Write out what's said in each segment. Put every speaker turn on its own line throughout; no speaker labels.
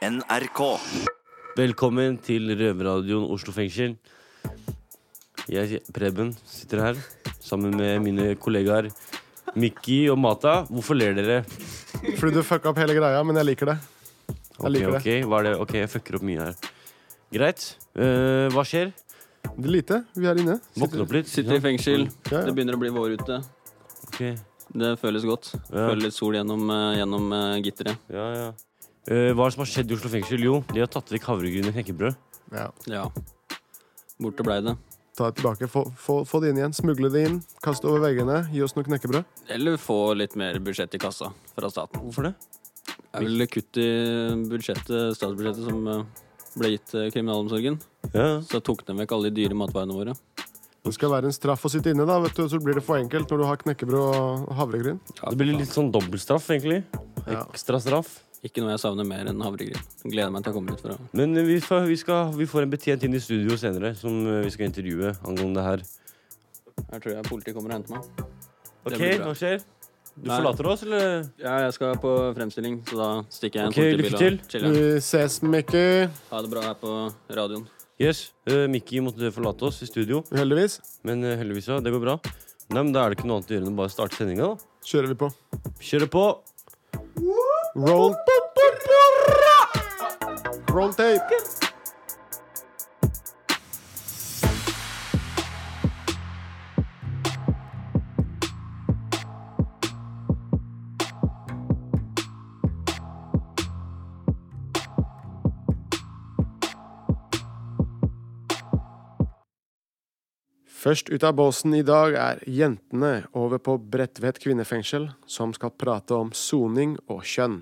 NRK.
Velkommen til Røverradioen Oslo fengsel. Jeg, Preben, sitter her sammen med mine kollegaer Mikki og Mata. Hvorfor ler dere?
Fordi du fucka opp hele greia, men jeg liker det. Jeg
Ok,
liker det.
ok, hva er det? Ok, jeg fucker opp mye her. Greit. Eh, hva skjer?
Det er lite. Vi er inne.
Våkne opp litt.
Sitter i fengsel.
Ja, ja.
Det begynner å bli vår ute.
Ok,
Det føles godt.
Ja.
Føler litt sol gjennom, eh, gjennom eh, gitteret.
ja, ja. Eh, hva er det som har skjedd i Oslo fengsel? Jo, de har tatt vekk havregryn i knekkebrød.
Ja.
Ja. Borte blei det.
Ta det tilbake. Få, få, få det inn igjen. Smugle det inn. Kast det over veggene. Gi oss noe knekkebrød.
Eller få litt mer budsjett i kassa fra staten.
Hvorfor det?
Det er vel kutt i budsjettet, statsbudsjettet som eh, ble gitt til kriminalomsorgen.
Ja,
Så tok de vekk alle de dyre matvarene våre.
Det skal være en straff å sitte inne, da, vet du. Så blir det for enkelt når du har knekkebrød og havregryn.
Det blir litt sånn dobbeltstraff, egentlig.
Ja.
Ekstra straff.
Ikke noe jeg savner mer enn havregryn. Gleder meg til å komme ut fra.
Men eh, vi, får, vi, skal, vi får en betjent inn i studio senere som eh, vi skal intervjue angående det her.
Her tror jeg politiet kommer og henter meg.
Ok,
blir bra.
hva skjer? Du
Nei.
forlater oss, eller?
Ja, jeg skal på fremstilling, så da stikker jeg en
Ok, lykke til.
og chiller.
Vi ses, Mickey.
Ha det bra her på radioen.
Yes, uh, Mikki måtte forlate oss i studio,
Uheldigvis
men eh, heldigvis, ja, det går bra. Nei, men Da er det ikke noe annet å gjøre enn å bare starte sendinga. da.
kjører vi på.
Kjøre på!
Roll Roll tape. Først ut av båsen i dag er jentene over på Bredtvet kvinnefengsel, som skal prate om soning og kjønn.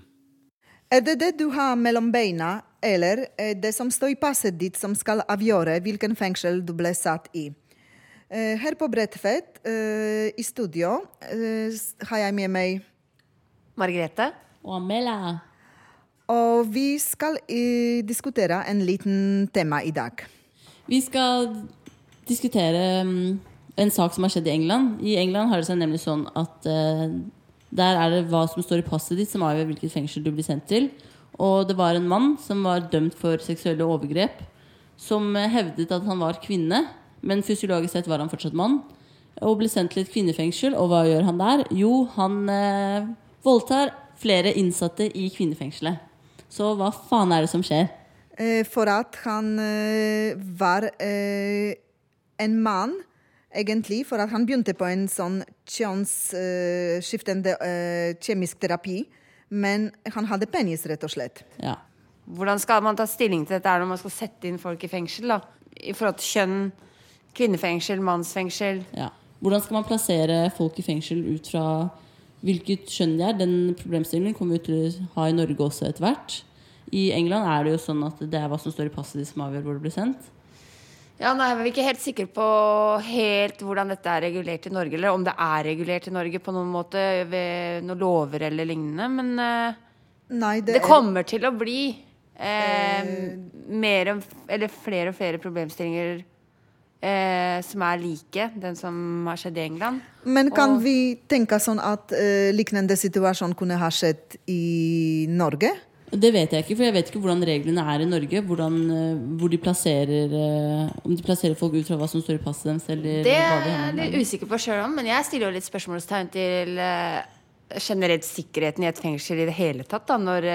Er det det du har mellom beina, eller er det som står i passet ditt som skal avgjøre hvilken fengsel du ble satt i? Eh, Her på Bredtvet, eh, i studio, eh, har jeg med meg
Margrethe?
Og Amela.
Og vi skal diskutere en liten tema i dag.
Vi skal diskutere mm, en sak som har skjedd i England. I England har det seg nemlig sånn at eh, der er det hva som står i passet ditt, som avgjør hvilket fengsel du blir sendt til. Og det var en mann som var dømt for seksuelle overgrep, som eh, hevdet at han var kvinne, men fysiologisk sett var han fortsatt mann. Og ble sendt til et kvinnefengsel. Og hva gjør han der? Jo, han eh, voldtar flere innsatte i kvinnefengselet. Så hva faen er det som skjer?
Eh, For at han var eh, en mann, egentlig, for at han begynte på en sånn kjønnsskiftende uh, kjemisk terapi. Men han hadde penis, rett og slett.
Ja.
Hvordan skal man ta stilling til dette når man skal sette inn folk i fengsel? da? I forhold til kjønn, kvinnefengsel, mannsfengsel.
Ja. Hvordan skal man plassere folk i fengsel ut fra hvilket kjønn de er? Den problemstillingen kommer vi til å ha i Norge også etter hvert. I England er det jo sånn at det er hva som står i passet ditt som avgjør hvor det blir sendt.
Ja, nei, Vi er ikke helt sikre på helt hvordan dette er regulert i Norge, eller om det er regulert i Norge på noen måte ved noen lover eller lignende. Men eh,
Nei,
det kommer til å bli eh, mer og, eller flere og flere problemstillinger eh, som er like den som har skjedd i England.
Men kan
Og-
vi tenke sånn at eh, lignende situasjon kunne ha skjedd i Norge?
Det vet jeg ikke, for jeg vet ikke hvordan reglene er i Norge. Hvordan, eh, hvor de plasserer eh, Om de plasserer folk ut fra hva som står i passet deres. Eller
Det er jeg litt usikker på sjøl om, men jeg stiller jo litt spørsmålstegn til eh, generelt sikkerheten i et fengsel i det hele tatt. Da, når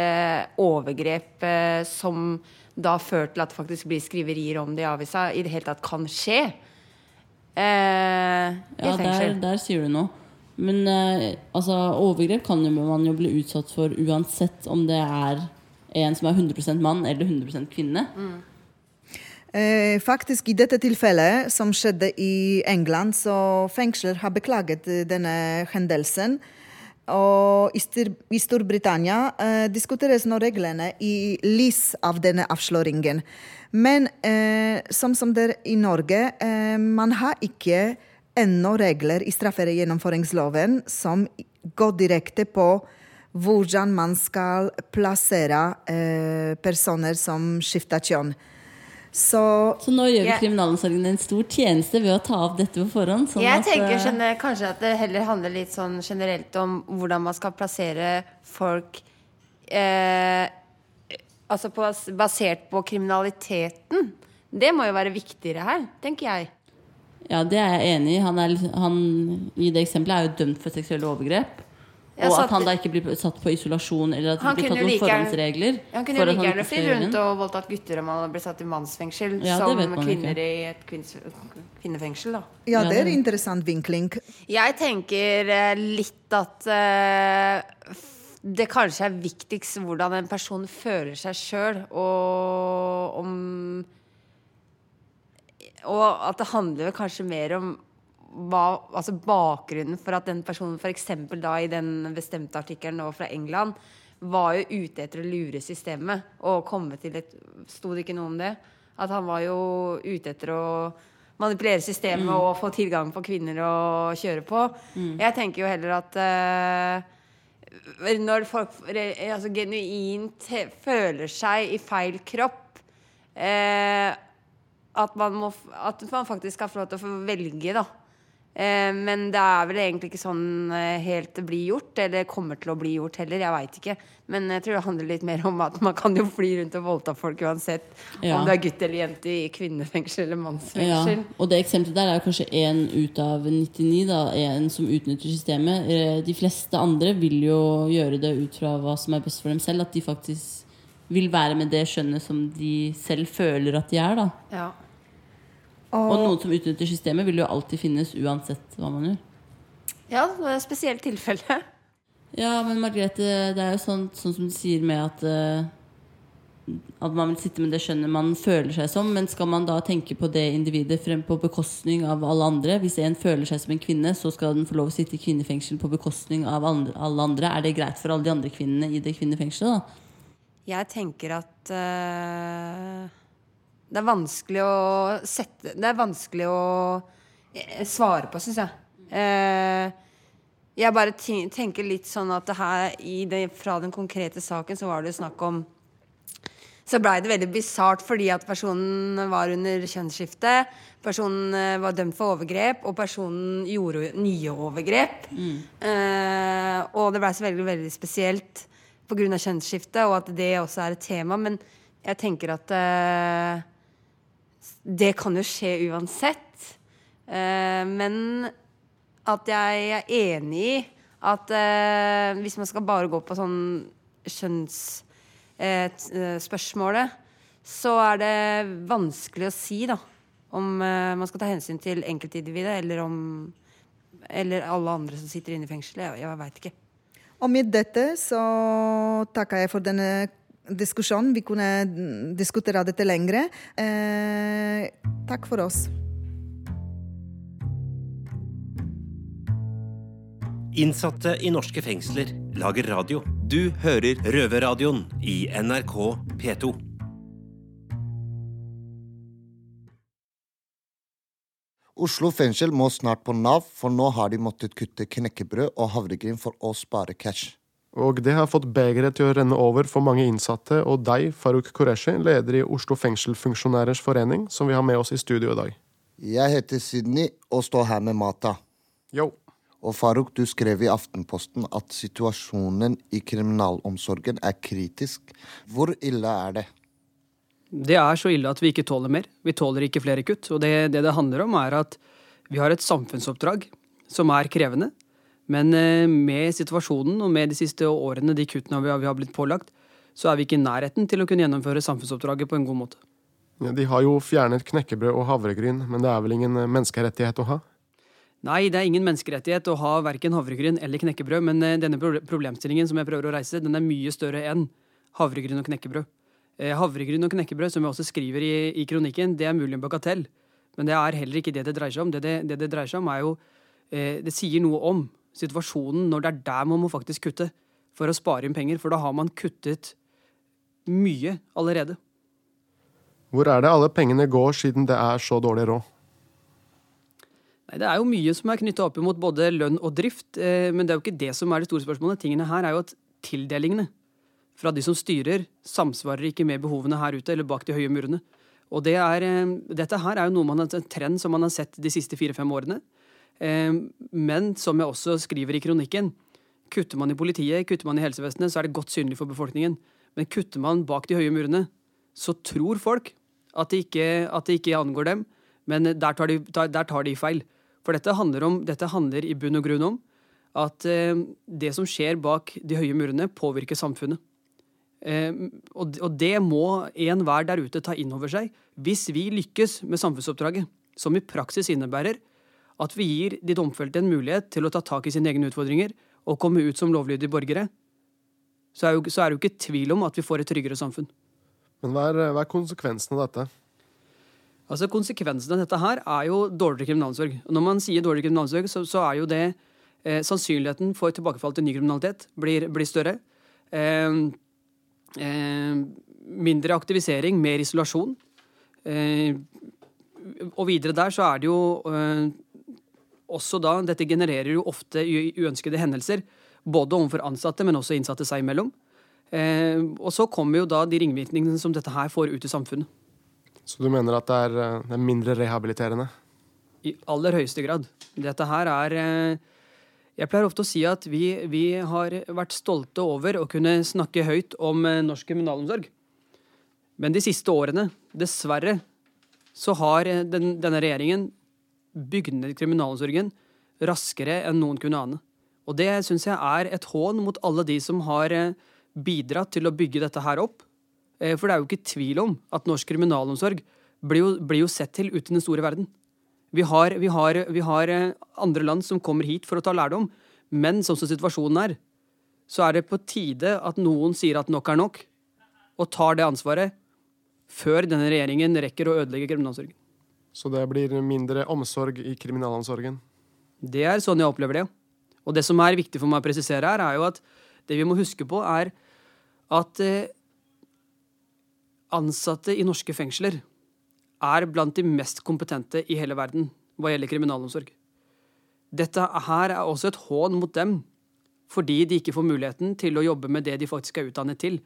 overgrep som da fører til at det faktisk blir skriverier om det i avisa, i det hele tatt kan skje eh, i
Ja, der, der sier du noe. Men eh, altså, overgrep kan jo man jo bli utsatt for uansett om det er en som er 100% mann eller 100 kvinne.
Eh, faktisk I dette tilfellet, som skjedde i England, så fengsler har beklaget eh, denne hendelsen. Og i, Stor i Storbritannia eh, diskuteres nå reglene i lys av denne avsløringen. Men eh, som, som det er i Norge, eh, man har ikke ennå regler i straffegjennomføringsloven som går direkte på hvordan man skal plassere eh, personer som skifter kjønn. Så
Så nå gjør
yeah.
Kriminalomsorgen en stor tjeneste ved å ta opp dette på forhånd. Sånn
Jeg
at,
tenker
eh,
skjønner, kanskje at det heller handler litt sånn generelt om hvordan man skal plassere folk eh, Altså på, basert på kriminaliteten. Det må jo være viktigere her, tenker jeg.
Ja, det er jeg enig i. Han, er, han i det eksempelet er jo dømt for seksuelle overgrep.
Ja,
og at han da ikke blir satt på isolasjon, eller at det
Han
blir tatt noen
like
forhåndsregler.
Han kunne jo like gjerne
gjøre
rundt og voldtatt gutter om han blitt satt i mannsfengsel
Ja,
som
man
kvinner
ikke.
i et kvinns, kvinnefengsel. da.
Ja,
Ja,
det er
en
interessant vinkling.
Jeg tenker eh, litt at uh, det kanskje er viktigst hvordan en person føler seg sjøl, og om Og at det handler vel kanskje mer om hva, altså bakgrunnen for at den personen f.eks. da i den bestemte artikkelen nå fra England var jo ute etter å lure systemet og komme til et Sto det ikke noe om det? At han var jo ute etter å manipulere systemet og få tilgang på kvinner å kjøre på. Jeg tenker jo heller at uh, når folk altså, genuint føler seg i feil kropp eh, at, man må, at man faktisk skal få lov til å få velge, da. Eh, men det er vel egentlig ikke sånn eh, helt det blir gjort, eller kommer til å bli gjort heller. Jeg veit ikke. Men jeg tror det handler litt mer om at man kan jo fly rundt og voldta folk uansett
Ja.
om du er gutt eller jente i kvinnefengsel eller
Ja,
mannsfengsel.
og det eksempelet der er kanskje én ut av 99, da, en som utnytter systemet. Eh, De fleste andre vil jo gjøre det ut fra hva som er best for dem selv. At de faktisk vil være med det skjønnet som de selv føler at de er. da
Ja.
Og noen som utnytter systemet, vil jo alltid finnes uansett hva man gjør.
ja, det er et spesielt tilfelle.
Ja, men Margrethe, det er jo sånn, sånn som du sier med at uh, At man vil sitte med det skjønnet man føler seg som. Men skal man da tenke på det individet frem på bekostning av alle andre? Hvis en føler seg som en kvinne, så skal den få lov å sitte i kvinnefengsel på bekostning av andre, alle andre. Er det greit for alle de andre kvinnene i det kvinnefengselet? da?
Jeg tenker at eh, det er vanskelig å sette Det er vanskelig å eh, svare på, syns jeg. Eh, jeg bare tenker litt sånn at det her, i det, fra den konkrete saken så var det snakk om så blei det veldig bisart fordi at personen var under kjønnsskifte. Personen eh, var dømt for overgrep, og personen gjorde nye overgrep. Eh, og det blei så veldig, veldig spesielt pga. kjønnsskifte, og at det også er et tema. Men jeg tenker at eh, det kan jo skje uansett. Eh, men at jeg er enig i at eh, hvis man skal bare gå på sånn kjønnsspørsmålet, så er det vanskelig å si da om eh, man skal ta hensyn til enkeltindividet eller om eller alle andre som sitter inne i fengselet. Jeg, jeg veit ikke.
Og med dette så takker jeg for denne diskusjonen. Vi kunne diskutere dette lengre. Eh, takk for oss.
Innsatte i norske fengsler lager radio. Du hører Røverradioen i NRK P2.
Oslo fengsel må snart på Nav, for nå har de måttet kutte knekkebrød og havregryn for å spare cash.
Og det har fått begeret til å renne over for mange innsatte, og deg, Farouk Qureshi, leder i Oslo Fengselfunksjonærers forening, som vi har med oss i studio i dag.
Jeg heter Sydney og står her med Mata.
Yo.
Og Farouk, du skrev i Aftenposten at situasjonen i kriminalomsorgen er kritisk. Hvor ille er det?
Det er så ille at vi ikke tåler mer. Vi tåler ikke flere kutt. Og det det, det handler om, er at vi har et samfunnsoppdrag som er krevende. Men eh, med situasjonen og med de siste årene, de kuttene vi har, vi har blitt pålagt, så er vi ikke i nærheten til å kunne gjennomføre samfunnsoppdraget på en god måte.
Ja, de har jo fjernet knekkebrød og havregryn, men det er vel ingen eh, menneskerettighet å ha?
Nei, det er ingen menneskerettighet å ha verken havregryn eller knekkebrød, men eh, denne problemstillingen som jeg prøver å reise, den er mye større enn havregryn og knekkebrød. Havregryn og knekkebrød, som vi også skriver i, i kronikken, det er mulig en bagatell. Men det er heller ikke det det dreier seg om. Det det, det, det dreier seg om, er jo Det sier noe om situasjonen når det er der man må faktisk kutte for å spare inn penger. For da har man kuttet mye allerede.
Hvor er det alle pengene går, siden det er så dårlig råd?
Nei, Det er jo mye som er knytta opp imot både lønn og drift, eh, men det er jo ikke det som er det store spørsmålet. Tingene her er jo at tildelingene fra de som styrer, samsvarer ikke med behovene her ute eller bak de høye murene. Og det er, eh, dette her er jo noe man har, en trend som man har sett de siste fire-fem årene. Eh, Men som jeg også skriver i kronikken, kutter man i politiet, kutter man i helsevesenet, så er det godt synlig for befolkningen. Men kutter man bak de høye murene, så tror folk at det ikke, at det ikke angår dem, men der tar, de, der tar de feil. For dette handler, om, dette handler i bunn og grunn om at eh, det som skjer bak de høye murene, påvirker samfunnet. Eh, og, og det må enhver der ute ta inn over seg hvis vi lykkes med samfunnsoppdraget, som i praksis innebærer at vi gir de domfelte en mulighet til å ta tak i sine egne utfordringer og komme ut som lovlydige borgere, så er, jo, så er det jo ikke tvil om at vi får et tryggere samfunn.
Men hva er, hva er konsekvensen av dette?
Altså Konsekvensen av dette her er jo dårligere kriminalomsorg. Når man sier dårligere kriminalomsorg, så, så er jo det eh, Sannsynligheten for tilbakefall til ny kriminalitet blir, blir større. Eh, eh, mindre aktivisering, mer isolasjon. Eh, og videre der så er det jo eh, også da Dette genererer jo ofte uønskede hendelser. Både overfor ansatte, men også innsatte seg imellom. Eh, og så kommer jo da de ringvirkningene som dette her får ut i samfunnet.
Så du mener at det er, eh, det er mindre rehabiliterende?
I aller høyeste grad. Dette her er eh, Jeg pleier ofte å si at vi, vi har vært stolte over å kunne snakke høyt om eh, norsk kriminalomsorg. Men de siste årene, dessverre, så har den, denne regjeringen bygd ned kriminalomsorgen raskere enn noen kunne ane. Og det syns jeg er et hån mot alle de som har bidratt til å bygge dette her opp. Eh, for det er jo ikke tvil om at norsk kriminalomsorg blir jo, blir jo sett til ute i den store verden. Vi har, vi, har, vi har, eh, andre land som kommer hit for å ta lærdom, men sånn som situasjonen er, så er det på tide at noen sier at nok er nok, og tar det ansvaret før denne regjeringen rekker å ødelegge kriminalomsorgen.
Så det blir mindre omsorg i kriminalomsorgen?
Det er sånn jeg opplever det. Og det som er viktig for meg å presisere her, er jo at det vi må huske på, er at eh, ansatte i norske fengsler er blant de mest kompetente i hele verden hva gjelder kriminalomsorg. Dette her er også et hån mot dem, fordi de ikke får muligheten til å jobbe med det de faktisk er utdannet til,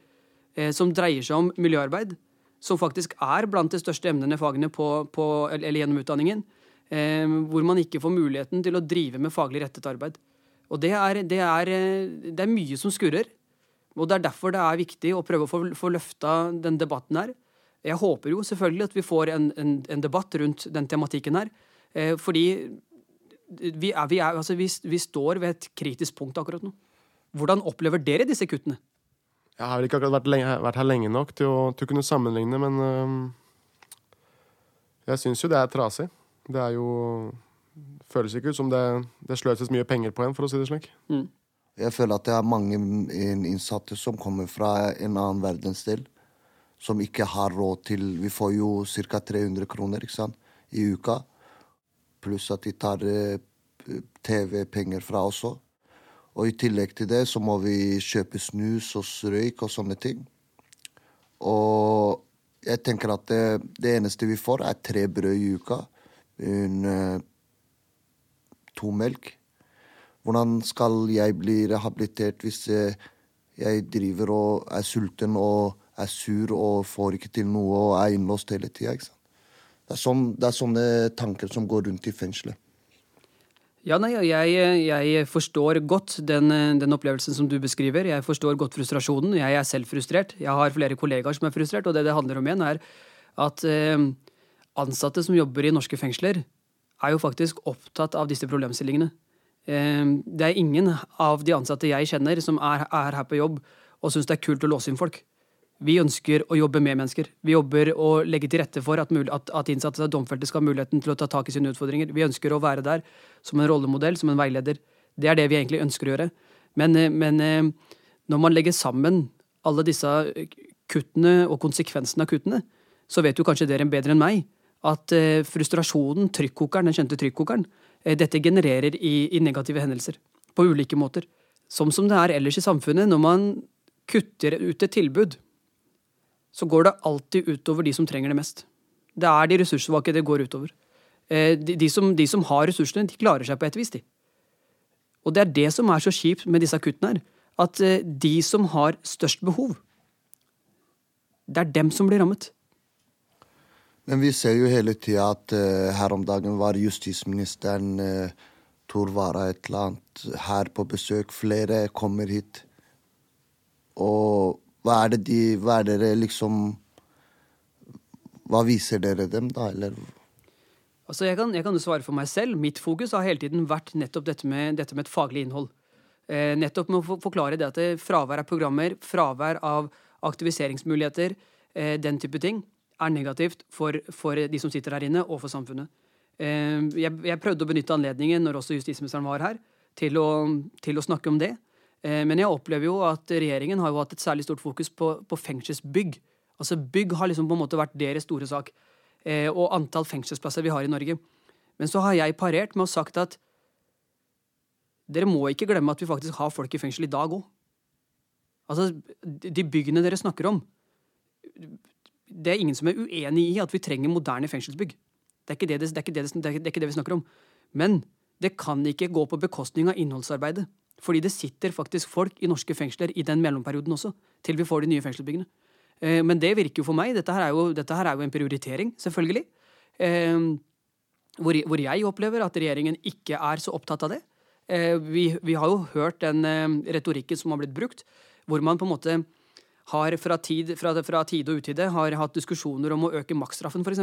eh, som dreier seg om miljøarbeid, som faktisk er blant de største emnene fagene på, på, eller gjennom utdanningen, eh, hvor man ikke får muligheten til å drive med faglig rettet arbeid. Og det er, det er, eh, det er mye som skurrer. Og Det er derfor det er viktig å prøve å få, få løfta den debatten her. Jeg håper jo selvfølgelig at vi får en, en, en debatt rundt den tematikken her. Eh, fordi vi, er, vi, altså vi, vi, står ved et kritisk punkt akkurat nå. Hvordan opplever dere disse kuttene?
Jeg har vel ikke akkurat vært, lenge, vært, her lenge nok til å, til å kunne sammenligne, men øh, jeg syns jo det er trasig. Det er jo Føles ikke ut som det, det sløses mye penger på en, for å si det slik. Mm.
Jeg føler at det er mange innsatte som kommer fra en annen verdensdel, som ikke har råd til Vi får jo ca. 300 kroner ikke sant, i uka. Pluss at de tar eh, TV-penger fra oss òg. Og i tillegg til det så må vi kjøpe snus og røyk og sånne ting. Og jeg tenker at det, det eneste vi får, er tre brød i uka. En, eh, to melk. Hvordan skal jeg bli rehabilitert hvis eh, jeg driver og er sulten og er sur og får ikke til noe og er innlåst hele tida? Sånn, det, er sånne tanker som går rundt i fengselet.
Ja, nei, jeg, jeg forstår godt den, den, opplevelsen som du beskriver. Jeg forstår godt frustrasjonen. Jeg er selv frustrert. Jeg har flere kollegaer som er frustrert, og det det handler om igjen, er at eh, ansatte som jobber i norske fengsler, er jo faktisk opptatt av disse problemstillingene. Eh, det er ingen av de ansatte jeg kjenner som er, er her på jobb og syns det er kult å låse inn folk. Vi ønsker å jobbe med mennesker. Vi jobber å legge til rette for at, at, at innsatte og domfelte skal ha muligheten til å ta tak i sine utfordringer. Vi ønsker å være der som en rollemodell, som en veileder. Det er det vi egentlig ønsker å gjøre. Men, eh, men eh, når man legger sammen alle disse kuttene og konsekvensene av kuttene, så vet jo kanskje dere bedre enn meg at eh, frustrasjonen, trykkokeren, den kjente trykkokeren, Eh, dette genererer i, i, negative hendelser. På ulike måter. Som som det er ellers i samfunnet. Når man kutter ut et tilbud, så går det alltid utover de som trenger det mest. Det er de ressurssvake det går utover. Eh, de, som, de, som, har ressursene, de klarer seg på et vis, de. Og det er det som er så kjipt med disse kuttene her. At eh, de som har størst behov, det er dem som blir rammet.
Men vi ser jo hele tida at uh, her om dagen var justisministeren Tor Vara et eller annet her på besøk. Flere kommer hit. Og Hva er det de Hva er dere liksom Hva viser dere dem, da, eller
Altså, jeg kan, jeg kan svare for meg selv. Mitt fokus har hele tiden vært nettopp dette med, dette med et faglig innhold. Eh, nettopp med å forklare det at det, fravær av programmer, fravær av aktiviseringsmuligheter, eh, den type ting, er negativt for, for de som sitter her inne, og for samfunnet. Eh, jeg, jeg prøvde å benytte anledningen når også justisministeren var her, til å, til å snakke om det. Eh, men jeg opplever jo at regjeringen har jo hatt et særlig stort fokus på, på fengselsbygg. Altså Bygg har liksom på en måte vært deres store sak. Eh, og antall fengselsplasser vi har i Norge. Men så har jeg parert med å sagt at dere må ikke glemme at vi faktisk har folk i fengsel i dag òg. Altså, de byggene dere snakker om Det er ingen som er uenig i at vi trenger moderne fengselsbygg. Det, er ikke det vi snakker om. Men det kan ikke gå på bekostning av innholdsarbeidet. Fordi det sitter faktisk folk i norske fengsler i den mellomperioden også, til vi får de nye fengselsbyggene. Eh, Men det virker jo for meg Dette her er jo, her er jo en prioritering, selvfølgelig. Eh, hvor, hvor jeg opplever at regjeringen ikke er så opptatt av det. Eh, vi, vi har jo hørt den retorikken som har blitt brukt, hvor man på en måte har fra tid, fra, fra tid og utide har hatt diskusjoner om å øke maksstraffen, f.eks.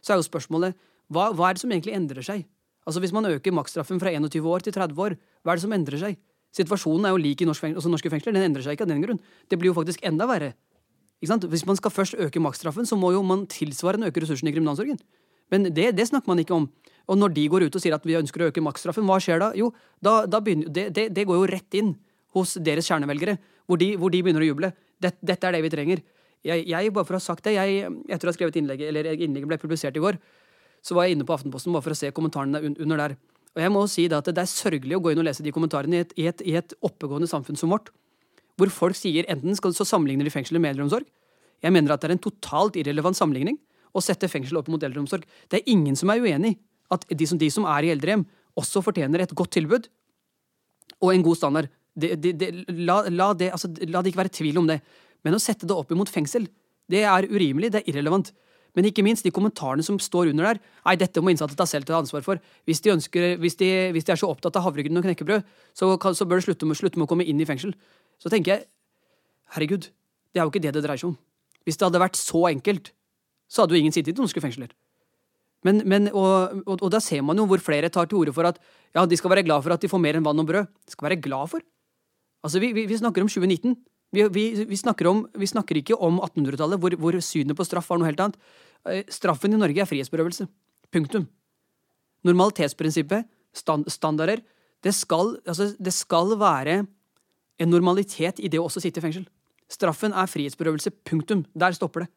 Så er jo spørsmålet hva, hva er det som egentlig endrer seg? Altså Hvis man øker maksstraffen fra 21 år til 30 år, hva er det som endrer seg? Situasjonen er jo lik i norsk fengsel, også norske fengsler. Den endrer seg ikke av den grunn. Det blir jo faktisk enda verre. Hvis man skal først øke maksstraffen, så må jo man tilsvarende øke ressursene i kriminalomsorgen. Men det, det snakker man ikke om. Og når de går ut og sier at vi ønsker å øke maksstraffen, hva skjer da? Jo, da, da begynner, det, det, det går jo rett inn hos deres kjernevelgere, hvor de, hvor de begynner å juble. Dette, dette er det vi trenger. Jeg, jeg, bare for å ha sagt det, jeg, etter å ha skrevet innlegget, eller innlegget ble publisert i går, så var jeg inne på Aftenposten bare for å se kommentarene under der. Og jeg må si da at det er sørgelig å gå inn og lese de kommentarene i et, i et, i et oppegående samfunn som vårt, hvor folk sier enten skal, så sammenligner de fengsel med eldreomsorg. Jeg mener at det er en totalt irrelevant sammenligning å sette fengsel opp mot eldreomsorg. Det er ingen som er uenig i at de som, de som er i eldrehjem, også fortjener et godt tilbud og en god standard. De, de, la, la, det, altså, la det ikke være tvil om det. Men å sette det opp imot fengsel, det er urimelig, det er irrelevant. Men ikke minst de kommentarene som står under der. Nei, dette må innsatte ta selv ta ansvar for. Hvis de, ønsker, hvis de, hvis de er så opptatt av havregryn og knekkebrød, så, så bør de slutte med, slutte med å komme inn i fengsel. Så tenker jeg, herregud, det er jo ikke det det dreier seg om. Hvis det hadde vært så enkelt, så hadde jo ingen sittet i norske fengsler. Men, men, og, og, og da ser man jo hvor flere tar til orde for at ja, de skal være glad for at de får mer enn vann og brød. De skal være glad for. Altså, vi, vi, vi snakker om 2019. Vi, vi, vi, snakker, om, vi snakker ikke om 1800-tallet, hvor, hvor synet på straff var noe helt annet. Eh, Straffen i Norge er frihetsberøvelse. Punktum. Normalitetsprinsippet, stand, standarder det skal, altså, det skal være en normalitet i det å også sitte i fengsel. Straffen er frihetsberøvelse. Punktum. Der stopper det.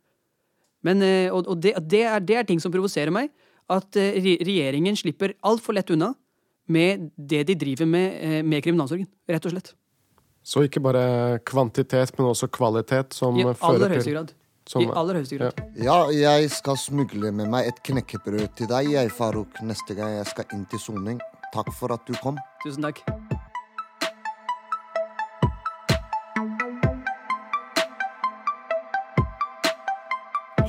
Men, eh, og og det, det, er, det er ting som provoserer meg. At eh, regjeringen slipper altfor lett unna med det de driver med med kriminalomsorgen. Rett og slett.
Så ikke bare kvantitet, men også kvalitet som
I
fører
aller
til
høyeste grad.
som-
I aller høyeste grad.
Ja, jeg skal smugle med meg et knekkebrød til deg, jeg, Farouk, neste gang jeg skal inn til soning. Takk for at du kom.
Tusen takk.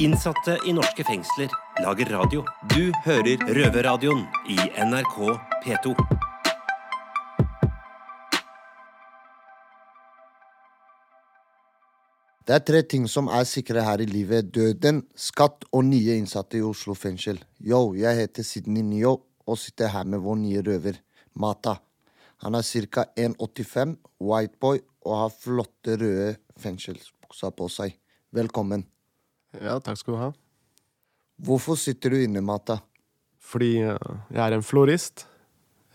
Innsatte i norske fengsler lager radio. Du hører Røverradioen i NRK P2.
Det er tre ting som er sikre her i livet. Døden, skatt og nye innsatte i Oslo fengsel. Yo, jeg heter Sidney Nyo og sitter her med vår nye røver, Mata. Han er ca. 1,85, white boy og har flotte røde fengselsbukser på seg. Velkommen.
Ja, takk skal du ha.
Hvorfor sitter du inne, Mata?
Fordi eh, jeg er en florist,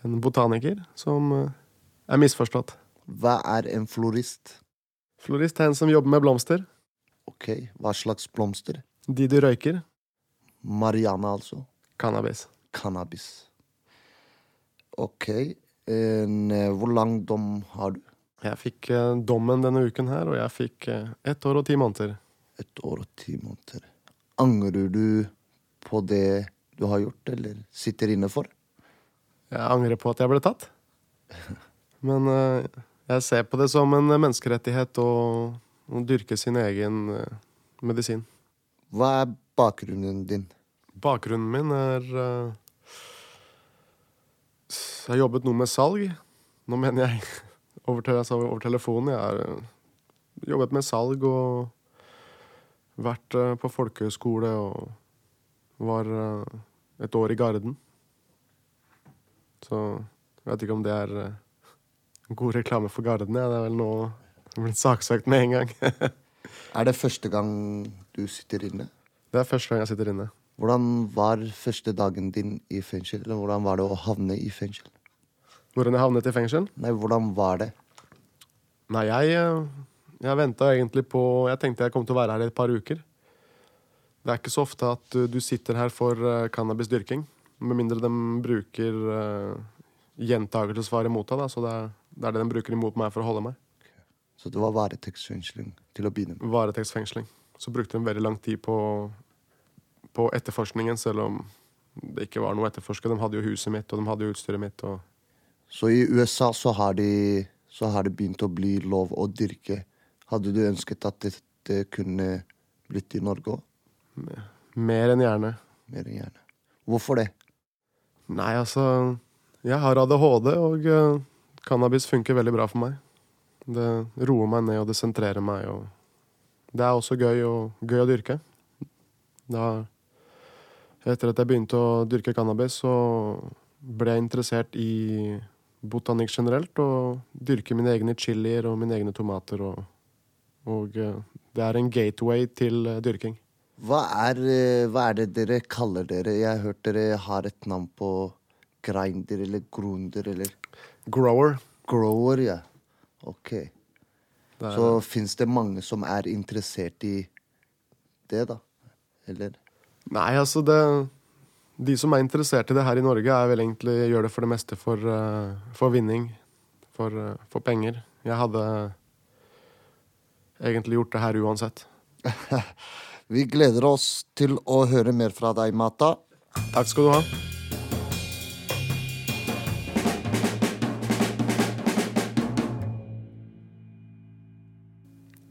en botaniker, som eh, er misforstått.
Hva er en florist?
Florist er en som jobber med blomster.
Ok, hva slags blomster?
De du røyker.
Mariana, altså.
Cannabis.
Cannabis. Ok. En, eh, hvor lang dom har du?
Jeg fikk eh, dommen denne uken her, og jeg fikk eh, ett år og ti måneder.
Et år og ti måneder. Angrer du på det du har gjort, eller sitter inne for?
Jeg angrer på at jeg ble tatt. Men eh, jeg ser på det som en menneskerettighet å, å dyrke sin egen eh, medisin.
Hva er bakgrunnen din?
Bakgrunnen min er uh, Jeg har jobbet noe med salg. Nå mener jeg over, te altså over telefonen. Jeg har uh, jobbet med salg og vært uh, på folkehøyskole og var eh, et år i Garden. Så jeg vet ikke om det er eh, god reklame for Gardene. Det er vel nå blitt saksøkt med en gang.
Er det første gang du sitter inne?
Det er første gang jeg sitter inne.
Hvordan var første dagen din i fengsel? Eller hvordan var det å havne i fengsel?
Hvordan jeg havnet i fengsel?
Nei, hvordan var det?
Nei, jeg, eh, jeg venta egentlig på Jeg tenkte jeg kom til å være her i et par uker. Det er ikke så ofte at du, sitter her for uh, cannabisdyrking. Med mindre de bruker uh, gjentakelsesvar mot deg. Da, så det er, det er det de bruker imot meg for å holde meg.
Så det var varetektsfengsling til å begynne med?
Varetektsfengsling. Så brukte de veldig lang tid på, på etterforskningen, selv om det ikke var noe å etterforske. De hadde jo huset mitt, og de hadde jo utstyret mitt. Og...
Så i USA så har, de, så har det begynt å bli lov å dyrke. Hadde du ønsket at dette kunne blitt i Norge òg?
Mer enn gjerne.
Mer enn gjerne. Hvorfor det?
Nei, altså Jeg har ADHD, og uh, cannabis funker veldig bra for meg. Det roer meg ned, og det sentrerer meg. Og det er også gøy, og, gøy å dyrke. Da, etter at jeg begynte å dyrke cannabis, så ble jeg interessert i botanikk generelt. Og dyrke mine egne chilier og mine egne tomater. Og, og uh, det er en gateway til uh, dyrking.
Hva er, eh, hva er, det dere kaller dere? Jeg har hørt dere har et navn på grinder eller grunder eller
Grower.
Grower, ja. Ok.
Det er,
Så fins det mange som er interessert i det, da? Eller?
Nei, altså det De som er interessert i det her i Norge, er vel egentlig gjør det for det meste for, uh, for vinning. For, uh, for penger. Jeg hadde egentlig gjort det her uansett.
Vi gleder oss til å høre mer fra deg, Mata.
Takk skal du ha.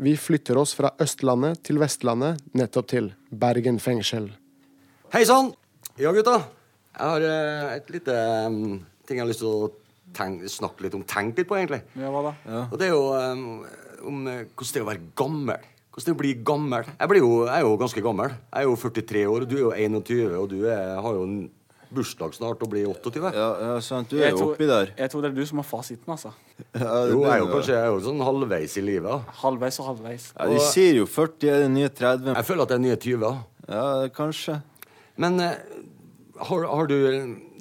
Vi flytter oss fra Østlandet til Vestlandet, nettopp til Bergen fengsel.
Hei sann! Ja, gutta. Jeg har uh, et lite um, ting jeg har lyst til å tenke, snakke litt om. Tenke litt på, egentlig.
Ja, hva da?
Og det er jo um, om eh, hvordan det er å være gammel. Hvordan det er å bli gammel. Jeg, blir jo, jeg er jo ganske gammel. Jeg er jo 43 år, og du er jo 21, og du er, har jo en bursdag snart og blir 28.
Ja, ja sant. Du er jo oppi der.
Jeg tror det er du som har fasiten, altså.
Ja,
Jo, jeg er jo kanskje jeg er jo sånn halvveis i livet.
Halvveis og halvveis.
ja, De sier jo 40 er det nye 30.
Jeg føler at det er nye 20.
Ja, kanskje.
Men eh, har, har du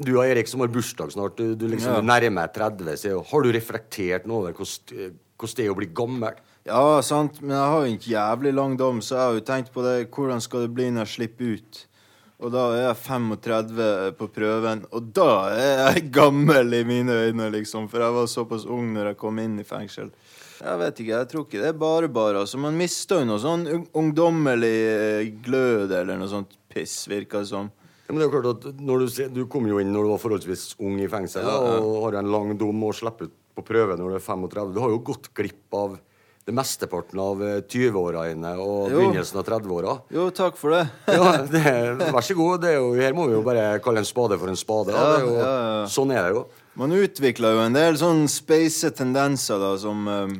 Du og Erik som har bursdag snart, du, du liksom
Ja.
er nærmer deg 30, så har du reflektert noe over hvordan hvordan det er å bli gammel?
Ja, sant, men jeg har jo en jævlig lang dom, så jeg har jo tenkt på det. Hvordan skal det bli når jeg slipper ut? Og da er jeg 35 på prøven, og da er jeg gammel i mine øyne, liksom. For jeg var såpass ung når jeg kom inn i fengsel. Jeg vet ikke, jeg tror ikke det er bare bare. Altså, man mister jo noe sånn ungdommelig eh, glød eller noe sånt piss, virker det som.
Ja, men det er jo klart at du, ser- du kom jo inn når du var forholdsvis ung i fengsel,
Ja, ja.
og har en lang dom og slipper ut på prøve når du er 35. Du har jo gått glipp av det mesteparten av eh, 20-åra dine og
Jo.
begynnelsen av 30-åra.
Jo, takk for det.
Ja, det, vær så god. Det jo, her må vi jo bare kalle en spade for en spade.
Ja,
er jo,
ja, ja.
Sånn er det jo.
Man utvikler jo en del sånn space tendenser da, som eh,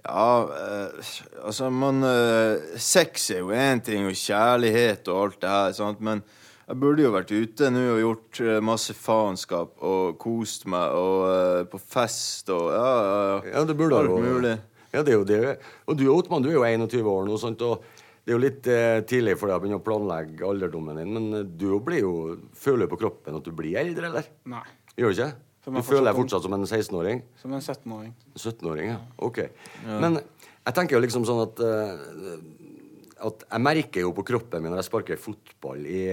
Ja, eh, altså man eh, Sex er jo én ting, og kjærlighet og alt det her, sant, men jeg burde jo vært ute nå og gjort eh, masse faenskap og kost meg og eh, på fest og ja, ja, ja.
Ja, det burde
Alt mulig.
Ja, det er jo det. Og du, Ottmann, du er jo 21 år nå, sant? og det er jo litt eh, tidlig for deg å begynne å planlegge alderdommen din, men eh, du blir jo, føler på kroppen at du blir eldre, eller?
Nei.
Gjør du ikke? Du føler deg
fortsatt
som en 16-åring?
Som en 17-åring.
17-åring, ja. Ok. Men jeg tenker jo liksom sånn at eh, at jeg merker jo på kroppen min når jeg sparker fotball i,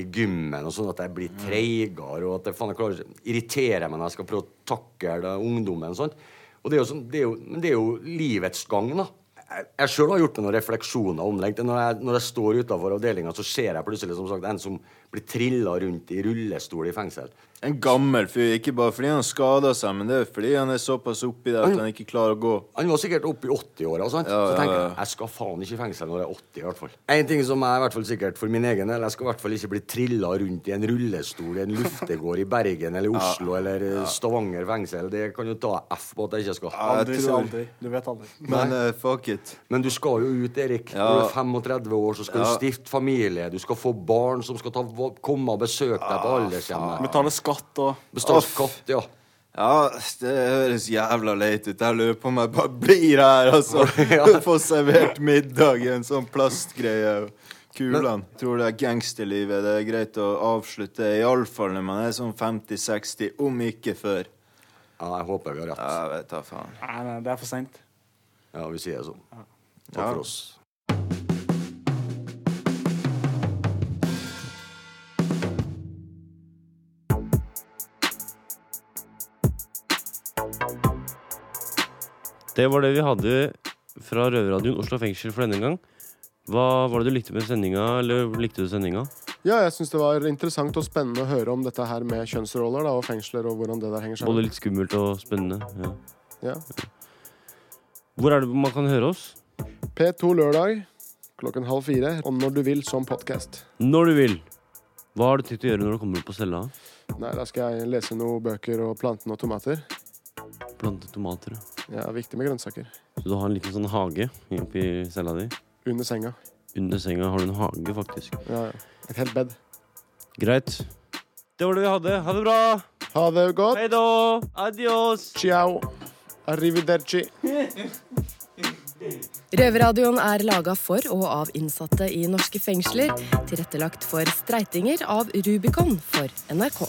i gymmen, og sånn at jeg blir treigere, og at jeg, faen, jeg klarer ikke irriterer meg når jeg skal prøve å takle ungdommen. og sånt. Og det er jo, sånn, det er jo, det er jo livets gang, da. Jeg, jeg sjøl har gjort meg noen refleksjoner om det. Når jeg, når jeg står utafor avdelinga, så ser jeg plutselig som sagt, en som blir trilla rundt i rullestol i fengsel.
En gammel fyr, ikke bare fordi han skada seg, men det er fordi han er såpass oppi det at han ikke klarer å gå.
Han var sikkert oppi 80-åra. sant?
Ja,
så tenker jeg jeg skal faen ikke i fengsel når jeg er 80. i hvert fall. En ting som er i hvert fall sikkert for min egen del, jeg skal i hvert fall ikke bli trilla rundt i en rullestol i en luftegård i Bergen eller Oslo eller eh, Stavanger fengsel. Det kan jo ta F på at jeg ikke skal.
Ja, jeg
Aldri
tror-
aldri. Du vet aldri.
Men uh, fuck it.
Men du skal jo ut, Erik.
Ja.
Når du er 35 år, så skal
Ja.
du stifte familie. Du skal få barn som skal ta, komme og besøke deg på aldershjemmet.
Betale og
Består av skatt, ja.
Ja, det høres jævla leit ut. Jeg lurer på om jeg bare blir her, altså. Få servert middag i en sånn plastgreie. Kulene. Tror det er gangsterlivet. Det er greit å avslutte, iallfall når man er sånn 50-60, om ikke før.
Ja, jeg håper vi har rett.
Ja, jeg vet da faen.
Nei, nei, det er for seint.
Ja, vi sier det sånn. Takk
Ja.
for oss.
Det var det vi hadde fra Røverradioen Oslo fengsel for denne gang. Hva var det du likte med sendinga, eller likte du sendinga?
Ja, jeg syns det var interessant og spennende å høre om dette her med kjønnsroller da, og fengsler, og hvordan det der henger
Både
sammen.
litt skummelt og spennende. Ja.
Ja.
Hvor er det man kan høre oss?
P2 lørdag klokken halv fire, og når du vil som podkast.
Når du vil. Hva har du tenkt å gjøre når du kommer opp på cella?
Nei, da skal jeg lese noen bøker og plante noen tomater.
Plante tomater.
Ja, viktig med grønnsaker.
Så du har en liten sånn hage oppi cella di?
Under senga.
Under senga har du en hage, faktisk.
Ja, ja. Et helt bed.
Greit. Det var det vi hadde. Ha det bra!
Ha det godt.
Hei da! Adios!
Ciao. Arrivederci.
Røverradioen er laga for og av innsatte i norske fengsler. Tilrettelagt for streitinger av Rubicon for NRK.